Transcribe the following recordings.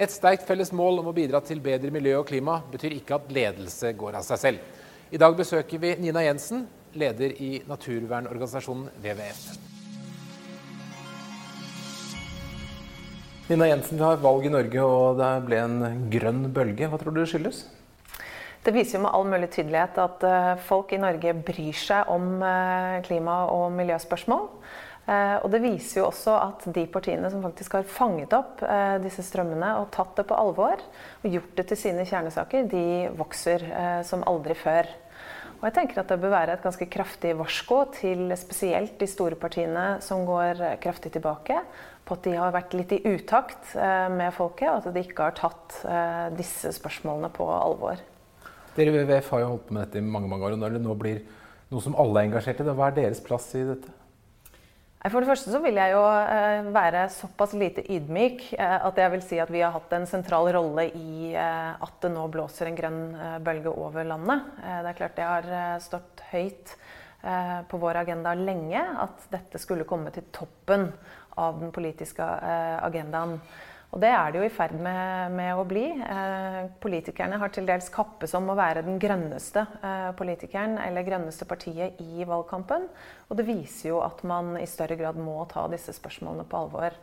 Et sterkt felles mål om å bidra til bedre miljø og klima betyr ikke at ledelse går av seg selv. I dag besøker vi Nina Jensen, leder i naturvernorganisasjonen WWF. Nina Jensen, vi har valg i Norge og det ble en grønn bølge. Hva tror du det skyldes? Det viser jo med all mulig tydelighet at eh, folk i Norge bryr seg om eh, klima- og miljøspørsmål. Eh, og det viser jo også at de partiene som faktisk har fanget opp disse strømmene og tatt det på alvor, og gjort det til sine kjernesaker, de vokser som aldri før. Og jeg tenker at det bør være et ganske kraftig varsko til spesielt de store partiene som går kraftig tilbake, på at de har vært litt i utakt eh, med folket, og at de ikke har tatt eh, disse spørsmålene på alvor. Dere i WWF har jo holdt på med dette i mange mange år, og når det nå blir noe som alle er engasjert i, hva er deres plass i dette? For det første så vil jeg jo eh, være såpass lite ydmyk eh, at jeg vil si at vi har hatt en sentral rolle i eh, at det nå blåser en grønn bølge over landet. Det er klart det har stått høyt på vår agenda lenge at dette skulle komme til toppen av den politiske agendaen. Og det er det jo i ferd med, med å bli. Eh, politikerne har til dels kappes om å være den grønneste eh, politikeren eller grønneste partiet i valgkampen. Og det viser jo at man i større grad må ta disse spørsmålene på alvor.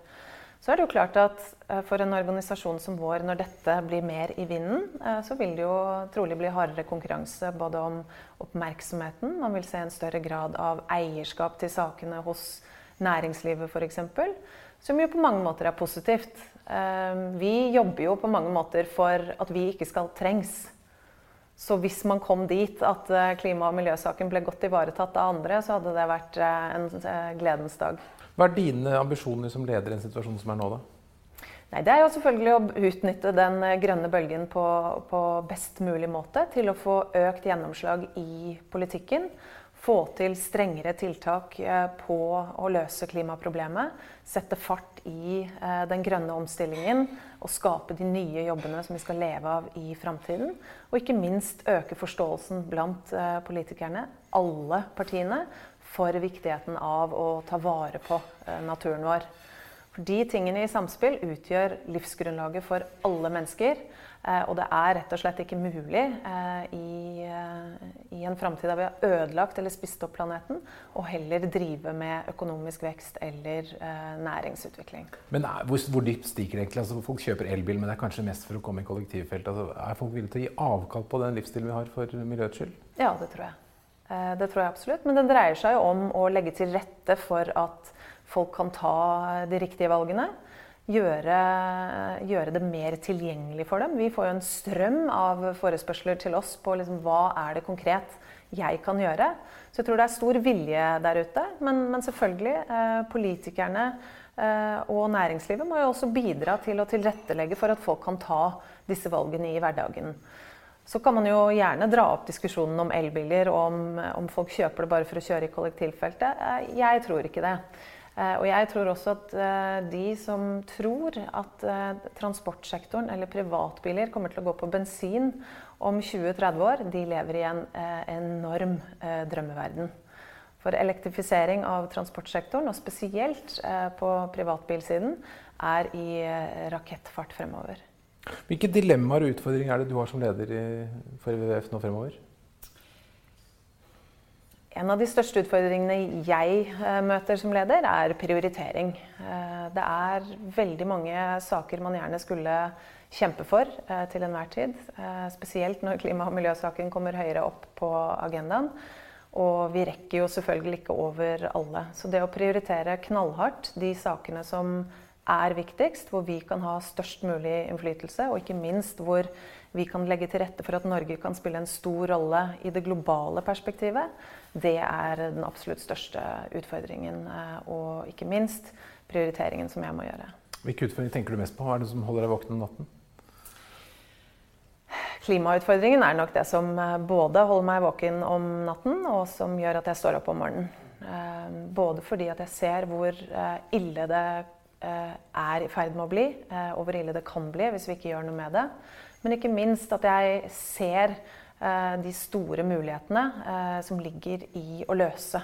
Så er det jo klart at eh, for en organisasjon som vår, når dette blir mer i vinden, eh, så vil det jo trolig bli hardere konkurranse både om oppmerksomheten, man vil se en større grad av eierskap til sakene hos næringslivet f.eks. Som jo på mange måter er positivt. Ehm, vi jobber jo på mange måter for at vi ikke skal trengs. Så hvis man kom dit at eh, klima- og miljøsaken ble godt ivaretatt av andre, så hadde det vært eh, en eh, gledens dag. Hva er dine ambisjoner som leder i en situasjon som er nå, da? Nei, det er jo selvfølgelig å utnytte den grønne bølgen på, på best mulig måte til å få økt gjennomslag i politikken få til strengere tiltak eh, på å løse klimaproblemet. Sette fart i eh, den grønne omstillingen og skape de nye jobbene som vi skal leve av i framtiden. Og ikke minst øke forståelsen blant eh, politikerne, alle partiene, for viktigheten av å ta vare på naturen vår. For de tingene i samspill utgjør livsgrunnlaget for alle mennesker. Eh, og det er rett og slett ikke mulig eh, i, eh, i en framtid der vi har ødelagt eller spist opp planeten, å heller drive med økonomisk vekst eller næringsutvikling. Men hvor, hvor dypt stikker det egentlig? Altså, folk kjøper elbil, men det er kanskje mest for å komme i kollektivfeltet. Altså, er folk villige til å gi avkall på den livsstilen vi har for miljøets skyld? Ja, det tror jeg. Det tror jeg absolutt. Men det dreier seg jo om å legge til rette for at folk kan ta de riktige valgene gjøre, gjøre, det mer tilgjengelig for dem. Vi får jo en strøm av forespørsler til oss på liksom, hva er det konkret jeg kan gjøre. Så jeg tror det er stor vilje der ute. Men, men selvfølgelig, eh, politikerne eh, og næringslivet må jo også bidra til å tilrettelegge for at folk kan ta disse valgene i hverdagen. Så kan man jo gjerne dra opp diskusjonen om elbiler og om, om folk kjøper det bare for å kjøre i kollektivfeltet. Eh, jeg tror ikke det. Eh, og jeg tror også at eh, de som tror at eh, transportsektoren eller privatbiler kommer til å gå på bensin om 20-30 år, de lever i en enorm drømmeverden. For elektrifisering av transportsektoren, og spesielt på privatbilsiden, er i rakettfart fremover. Hvilke dilemmaer og utfordringer er det du har som leder for WWF nå fremover? En av de største utfordringene jeg eh, møter som leder, er prioritering. Eh, det er veldig mange saker man gjerne skulle kjempe for eh, til enhver tid. Spesielt når klima- og miljøsaken kommer høyere opp på agendaen. Og vi rekker jo selvfølgelig ikke over alle. Så det å prioritere knallhardt de sakene som er viktigst, hvor vi kan ha størst mulig innflytelse, og ikke minst hvor vi kan legge til rette for at Norge kan spille en stor rolle i det globale perspektivet, det er den absolutt største utfordringen. Eh, og ikke minst prioriteringen som jeg må gjøre. Hvilke utfordringer tenker du mest på? Hva er det som holder deg våken om natten? Klimautfordringen er nok det som eh, både holder meg våken om natten, og som gjør at jeg står opp om morgenen. Eh, både fordi at jeg ser hvor ille det er i ferd med å bli, og hvor ille det kan bli hvis vi ikke gjør noe med det. Men ikke minst at jeg ser Eh, de store mulighetene eh, som ligger i å løse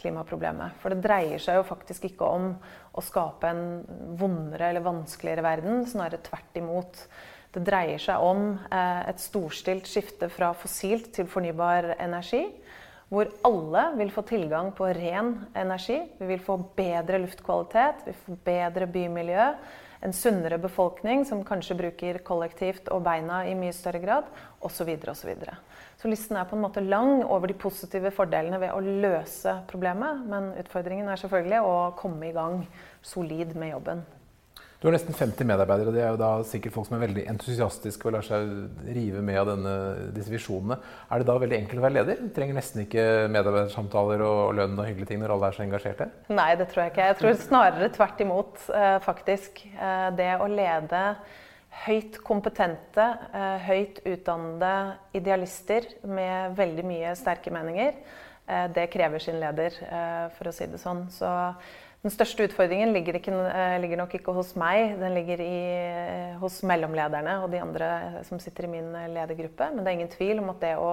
klimaproblemet. For det dreier seg jo faktisk ikke om å skape en vondere eller vanskeligere verden, snarere tvert imot. Det dreier seg om eh, et storstilt skifte fra fossilt til fornybar energi. Hvor alle vil få tilgang på ren energi. Vi vil få bedre luftkvalitet, vi får bedre bymiljø en sunnere befolkning som kanskje bruker kollektivt og beina i mye større grad, osv. Videre. så listen er på en måte lang over de positive fordelene ved å løse problemet. Men utfordringen er selvfølgelig å komme i gang solid med jobben. Du har nesten 50 medarbeidere. Det er jo da sikkert folk som er veldig entusiastiske og lar seg rive med av denne, disse visjonene. Er det da veldig enkelt å være leder? Du trenger nesten ikke medarbeidersamtaler og lønn og hyggelige ting når alle er så engasjerte? Nei, det tror jeg ikke. Jeg tror snarere tvert imot, eh, faktisk. Eh, det å lede høyt kompetente, eh, høyt utdannede idealister med veldig mye sterke meninger, det krever sin leder, for å si det sånn. Så den største utfordringen ligger, ikke, eh, ligger, nok ikke hos meg, den ligger i, eh, hos mellomlederne og de andre som sitter i min eh, ledergruppe. Men det er ingen tvil om at det å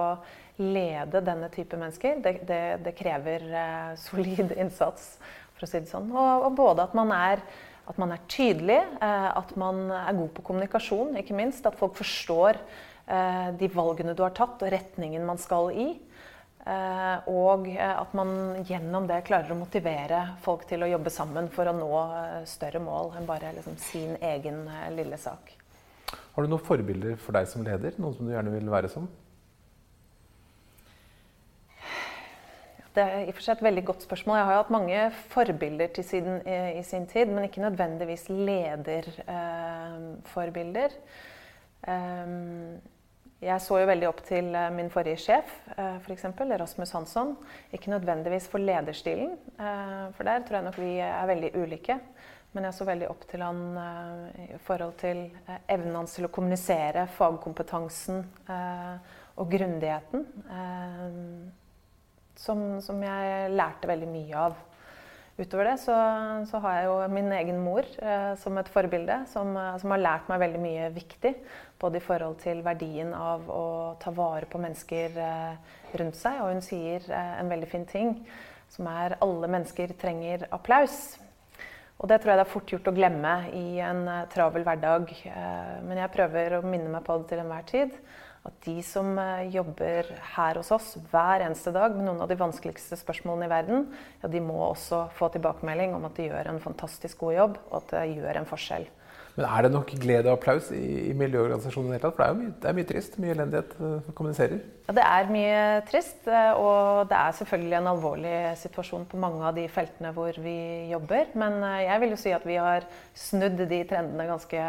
lede denne type mennesker, det, det, det krever solid innsats, for å si det sånn. Og, og både at man er, at man er tydelig, at man er god på kommunikasjon, ikke minst. At folk forstår de valgene du har tatt, og retningen man skal i. Eh, og eh, at man gjennom det klarer å motivere folk til å jobbe sammen for å nå eh, større mål enn bare liksom sin egen lille sak. Har du noen forbilder for deg som leder? Noen som du gjerne vil være som? Det er i og for seg et veldig godt spørsmål. Jeg har jo hatt mange forbilder til siden, i, sin tid, men ikke nødvendigvis lederforbilder. Eh, jeg så jo veldig opp til eh, min forrige sjef, f.eks. For Rasmus Hansson. Ikke nødvendigvis for lederstilen, eh, for der tror jeg nok vi er veldig ulike. Men jeg så veldig opp til han i forhold til evnen hans til å kommunisere, fagkompetansen og grundigheten. Som, som jeg lærte veldig mye av. Utover det så, så, har jeg jo min egen mor eh, som et forbilde, som, eh, som, har lært meg veldig mye viktig. Både i forhold til verdien av å ta vare på mennesker eh, rundt seg. Og hun sier eh, en veldig fin ting, som er alle mennesker trenger applaus. Og det tror jeg det er fort gjort å glemme i en eh, travel hverdag. Men jeg prøver å minne meg på det til enhver tid at de som jobber her hos oss hver eneste dag med noen av de vanskeligste spørsmålene i verden, ja, de må også få tilbakemelding om at de gjør en fantastisk god jobb, og at det gjør en forskjell. Men er det nok glede og applaus i, i miljøorganisasjonen? i det hele tatt? For det er jo mye, det er mye trist, mye elendighet som kommuniserer? Ja, det er mye trist. Eh, og det er selvfølgelig en alvorlig situasjon på mange av de feltene hvor vi jobber. Men jeg vil jo si at vi har snudd de trendene ganske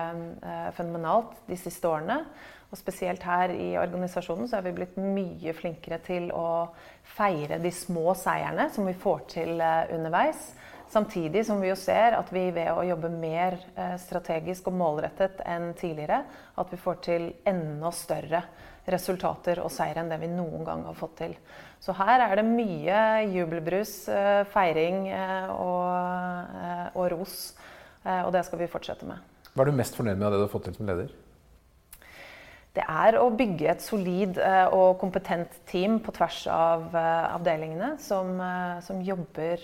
fenomenalt de siste årene. Og spesielt her i organisasjonen så er vi blitt mye flinkere til å feire de små seierne som vi får til eh, underveis. Samtidig som vi jo ser at vi ved å jobbe mer eh, strategisk og målrettet enn tidligere, at vi får til enda større resultater og seier enn det vi noen gang har fått til. Så her er det mye jubelbrus, eh, feiring og, og ros. Og det skal vi fortsette med. Hva er du mest fornøyd med av det du har fått til som leder? Det er å bygge et solid eh, og kompetent team på tvers av eh, avdelingene som, eh, som, jobber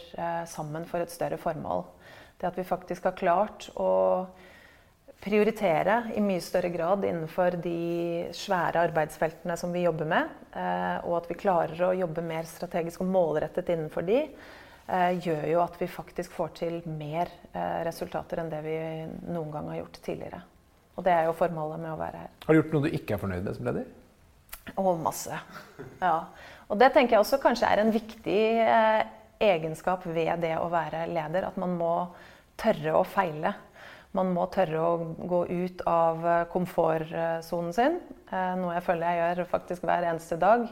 sammen for et større formål. Det at vi faktisk har klart å prioritere i mye større grad innenfor de svære arbeidsfeltene som vi jobber med, og at vi klarer å jobbe mer strategisk og målrettet innenfor de, gjør jo at vi faktisk får til mer resultater enn det vi noen gang har gjort tidligere. Og det er jo formålet med å være her. Har du gjort noe du ikke er fornøyd med som leder? Å, masse. Ja. Og det tenker jeg også kanskje er en viktig eh, egenskap ved det å være leder. At man må tørre å feile. Man må tørre å gå ut av eh, komfortsonen sin. Eh, noe jeg føler jeg gjør faktisk hver eneste dag.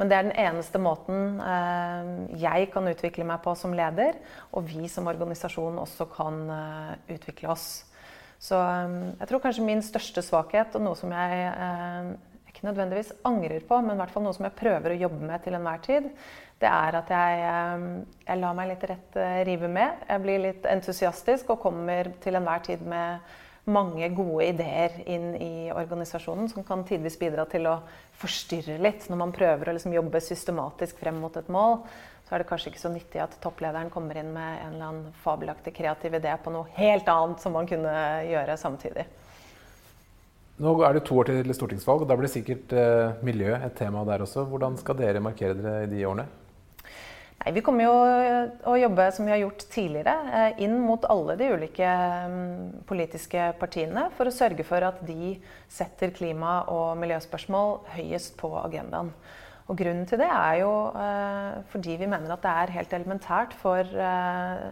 Men det er den eneste måten eh, jeg kan utvikle meg på som leder, og vi som organisasjon også kan eh, utvikle oss. Så um, jeg tror kanskje min største svakhet, og noe som jeg eh, ikke nødvendigvis angrer på, men i hvert fall noe som jeg prøver å jobbe med til enhver tid, det er at jeg, um, jeg lar meg litt rett uh, rive med. Jeg blir litt entusiastisk og kommer til enhver tid med mange gode ideer inn i organisasjonen som kan tidvis bidra til å forstyrre litt. Når man prøver å liksom jobbe systematisk frem mot et mål, så er det kanskje ikke så nyttig at topplederen kommer inn med en eller annen fabelaktig kreativ idé på noe helt annet som man kunne gjøre samtidig. Nå er det to år til stortingsvalg, og da blir sikkert eh, miljø et tema der også. Hvordan skal dere markere dere i de årene? Nei, vi kommer jo å jobbe som vi har gjort tidligere, eh, inn mot alle de ulike mm, politiske partiene for å sørge for at de setter klima- og miljøspørsmål høyest på agendaen. Og grunnen til det er jo eh, fordi vi mener at det er helt elementært for eh,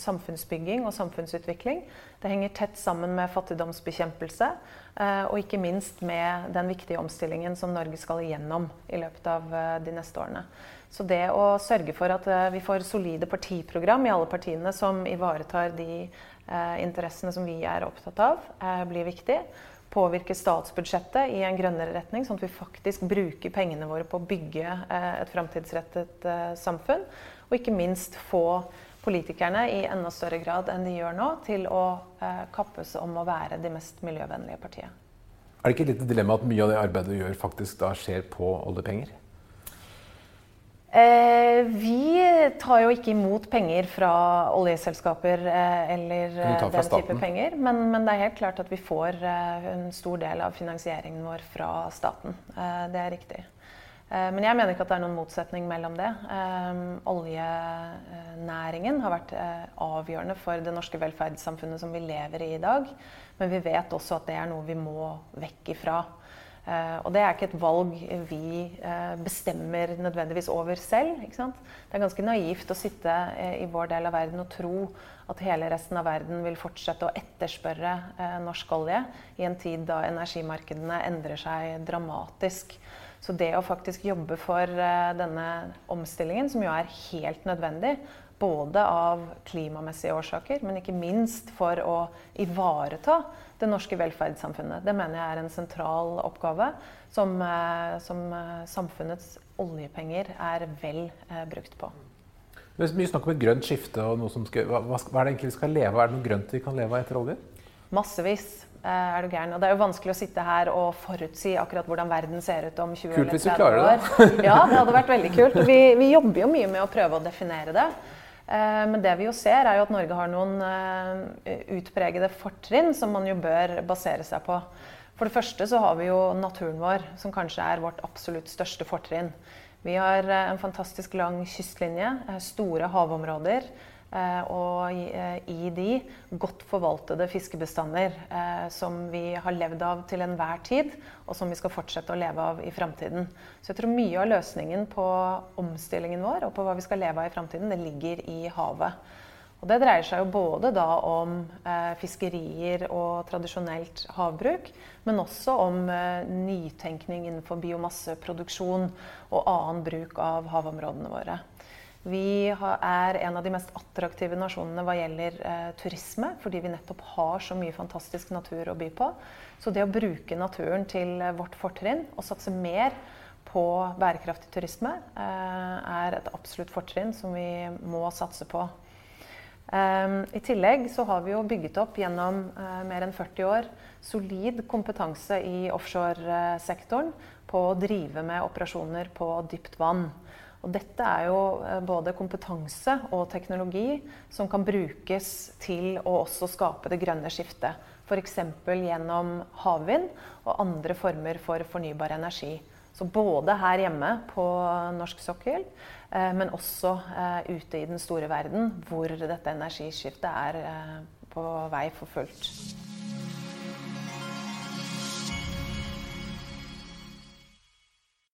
samfunnsbygging og samfunnsutvikling. Det henger tett sammen med fattigdomsbekjempelse, eh, og ikke minst med den viktige omstillingen som Norge skal igjennom i løpet av de neste årene. Så det å sørge for at vi får solide partiprogram i alle partiene som ivaretar de interessene som vi er opptatt av, blir viktig. Påvirke statsbudsjettet i en grønnere retning, sånn at vi faktisk bruker pengene våre på å bygge et framtidsrettet samfunn. Og ikke minst få politikerne i enda større grad enn de gjør nå, til å kappes om å være de mest miljøvennlige partiet. Er det ikke et lite dilemma at mye av det arbeidet du gjør, faktisk da skjer på oljepenger? Eh, vi tar jo ikke imot penger fra oljeselskaper eh, eller eh, den type penger. Men, men, det er helt klart at vi får en stor del av finansieringen vår fra staten. Eh, det er riktig. Eh, men jeg mener ikke at det er noen motsetning mellom det. oljenæringen har vært avgjørende for det norske velferdssamfunnet som vi lever i i dag. Men vi vet også at det er noe vi må vekk ifra. Uh, og det er ikke et valg vi uh, bestemmer nødvendigvis over selv. Det er ganske naivt å sitte uh, i vår del av verden og tro at hele resten av verden vil fortsette å etterspørre norsk olje i en tid da energimarkedene endrer seg dramatisk. Så det å faktisk jobbe for denne omstillingen, som jo er helt nødvendig, både av klimamessige årsaker, men ikke minst for å ivareta det norske velferdssamfunnet. Det mener jeg er en sentral oppgave som, eh, som eh, samfunnets oljepenger er vel eh, brukt på. Det er mye snakk om et grønt skifte. og skal, hva, hva, er det egentlig vi skal leve av? Er det noe grønt vi kan leve av etter olje? Massevis. Er du gæren. Og det er jo vanskelig å sitte her og forutsi akkurat hvordan verden ser ut om 20 kult eller 30 år. Kult hvis du klarer det. ja, det hadde vært veldig kult. Vi, vi jobber jo mye med å prøve å definere det. Eh, men det vi jo ser, er jo at Norge har noen eh, utpregede fortrinn som man jo bør basere seg på. For det første så har vi jo naturen vår, som kanskje er vårt absolutt største fortrinn. Vi har eh, en fantastisk lang kystlinje, store havområder. Eh, og eh, i de godt forvaltede fiskebestander eh, som vi har levd av til enhver tid, og som vi skal fortsette å leve av i framtiden. Så jeg tror mye av løsningen på omstillingen vår og på hva vi skal leve av i framtiden, det ligger i havet. Og det dreier seg jo både da om fiskerier og tradisjonelt havbruk, men også om nytenkning innenfor biomasseproduksjon og annen bruk av havområdene våre. Vi er en av de mest attraktive nasjonene hva gjelder eh, turisme, fordi vi nettopp har så mye fantastisk natur å by på. Så det å bruke naturen til eh, vårt fortrinn og satse mer på bærekraftig turisme eh, er et absolutt fortrinn som vi må satse på. Um, I tillegg så har vi jo bygget opp gjennom mer enn 40 år solid kompetanse i offshoresektoren på å drive med operasjoner på dypt vann. Og dette er jo eh, både kompetanse og teknologi som kan brukes til å også skape det grønne skiftet. F.eks. gjennom havvind og andre former for fornybar energi. Så både her hjemme på norsk sokkel, eh, men også eh, ute i den store verden, hvor dette energiskiftet er på vei for fullt.